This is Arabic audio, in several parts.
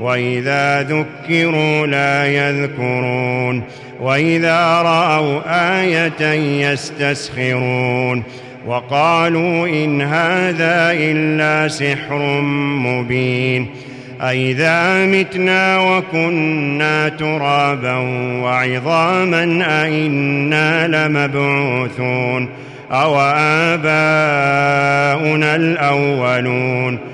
وإذا ذكروا لا يذكرون وإذا رأوا آية يستسخرون وقالوا إن هذا إلا سحر مبين أئذا متنا وكنا ترابا وعظاما أئنا لمبعوثون أو آباؤنا الأولون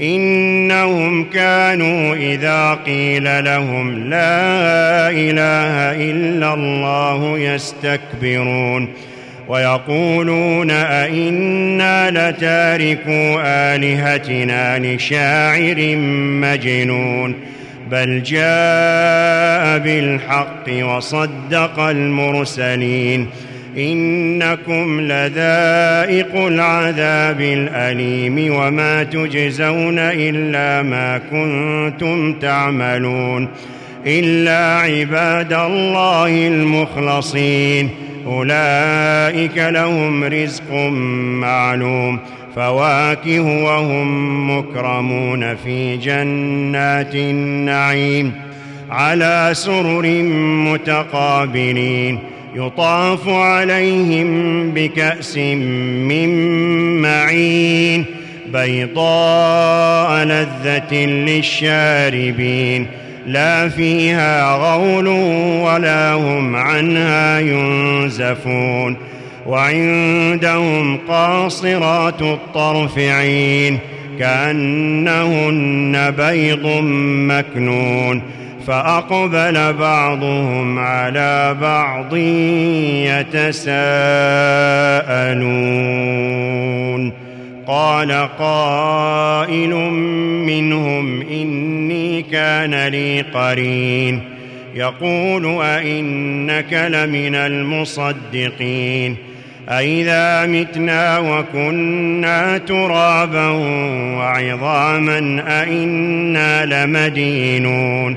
إنهم كانوا إذا قيل لهم لا إله إلا الله يستكبرون ويقولون أئنا لتاركوا آلهتنا لشاعر مجنون بل جاء بالحق وصدق المرسلين إنكم لذائق العذاب الأليم وما تجزون إلا ما كنتم تعملون إلا عباد الله المخلصين. أولئك لهم رزق معلوم. فواكه وهم مكرمون في جنات النعيم. على سرر متقابلين. يطاف عليهم بكأس من معين بيضاء لذة للشاربين لا فيها غول ولا هم عنها ينزفون وعندهم قاصرات الطرف عين كأنهن بيض مكنون فأقبل بعضهم على بعض يتساءلون. قال قائل منهم إني كان لي قرين. يقول أئنك لمن المصدقين. أئذا متنا وكنا ترابا وعظاما أئنا لمدينون.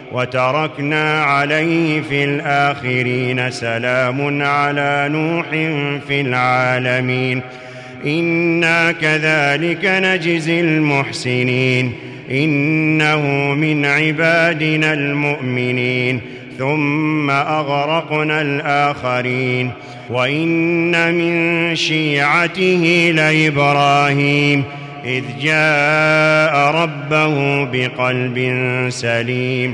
وتركنا عليه في الآخرين سلام على نوح في العالمين. إنا كذلك نجزي المحسنين. إنه من عبادنا المؤمنين. ثم أغرقنا الآخرين. وإن من شيعته لإبراهيم. إذ جاء ربه بقلب سليم.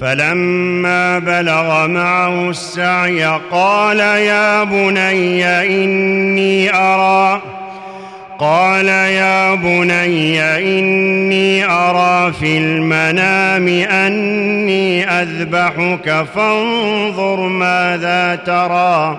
فلما بلغ معه السعي قال يا بني إني أرى قال يا بني إني أرى في المنام أني أذبحك فانظر ماذا ترى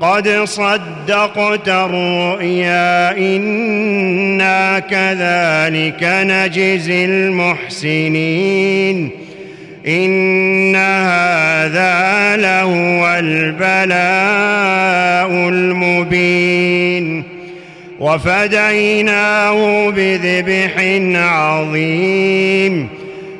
قد صدقت الرؤيا إنا كذلك نجزي المحسنين. إن هذا لهو البلاء المبين. وفديناه بذبح عظيم.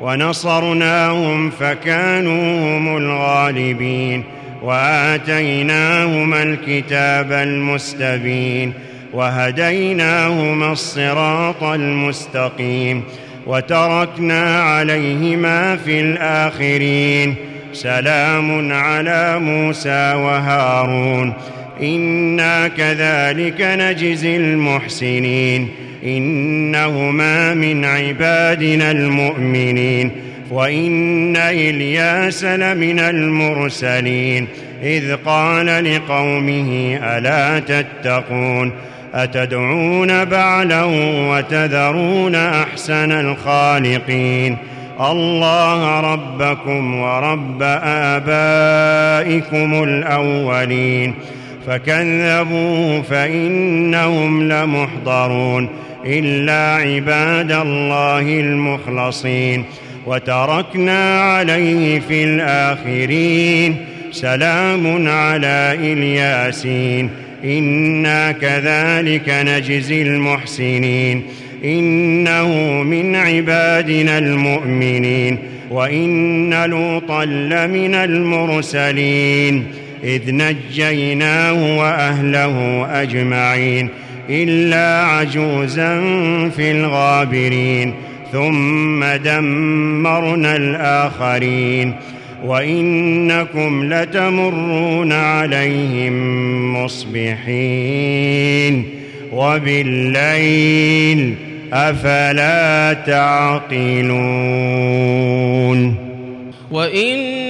ونصرناهم فكانوا هم الغالبين وآتيناهما الكتاب المستبين وهديناهما الصراط المستقيم وتركنا عليهما في الآخرين سلام على موسى وهارون إنا كذلك نجزي المحسنين إنهما من عبادنا المؤمنين وإن إلياس لمن المرسلين إذ قال لقومه ألا تتقون؟ أتدعون بعلا وتذرون أحسن الخالقين؟ الله ربكم ورب آبائكم الأولين فكذبوه فإنهم لمحضرون. إلا عباد الله المخلصين وتركنا عليه في الآخرين. سلام على إلياسين. إنا كذلك نجزي المحسنين. إنه من عبادنا المؤمنين. وإن لوطا لمن المرسلين. إذ نجيناه وأهله أجمعين. إلا عجوزا في الغابرين ثم دمرنا الآخرين. وإنكم لتمرون عليهم مصبحين. وبالليل أفلا تعقلون. وإن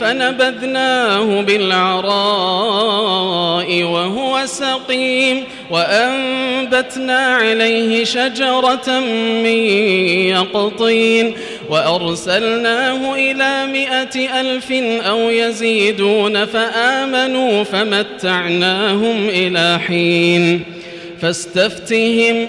فنبذناه بالعراء وهو سقيم وأنبتنا عليه شجرة من يقطين وأرسلناه إلى مائة ألف أو يزيدون فآمنوا فمتعناهم إلى حين فاستفتهم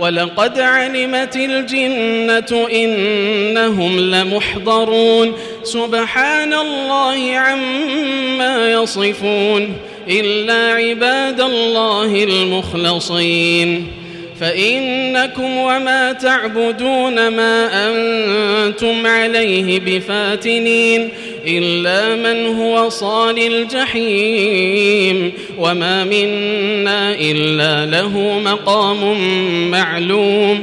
ولقد علمت الجنة إنهم لمحضرون. سبحان الله عما يصفون. إلا عباد الله المخلصين. فإنكم وما تعبدون ما أنتم عليه بفاتنين. إلا من هو صال الجحيم وما منا إلا له مقام معلوم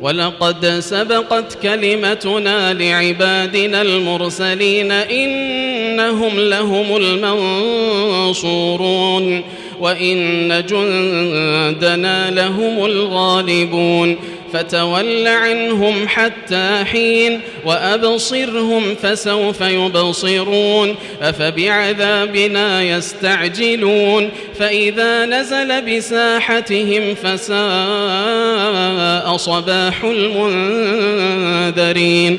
ولقد سبقت كلمتنا لعبادنا المرسلين إنهم لهم المنصورون وإن جندنا لهم الغالبون فتول عنهم حتى حين وأبصرهم فسوف يبصرون أفبعذابنا يستعجلون فإذا نزل بساحتهم فساء صباح المنذرين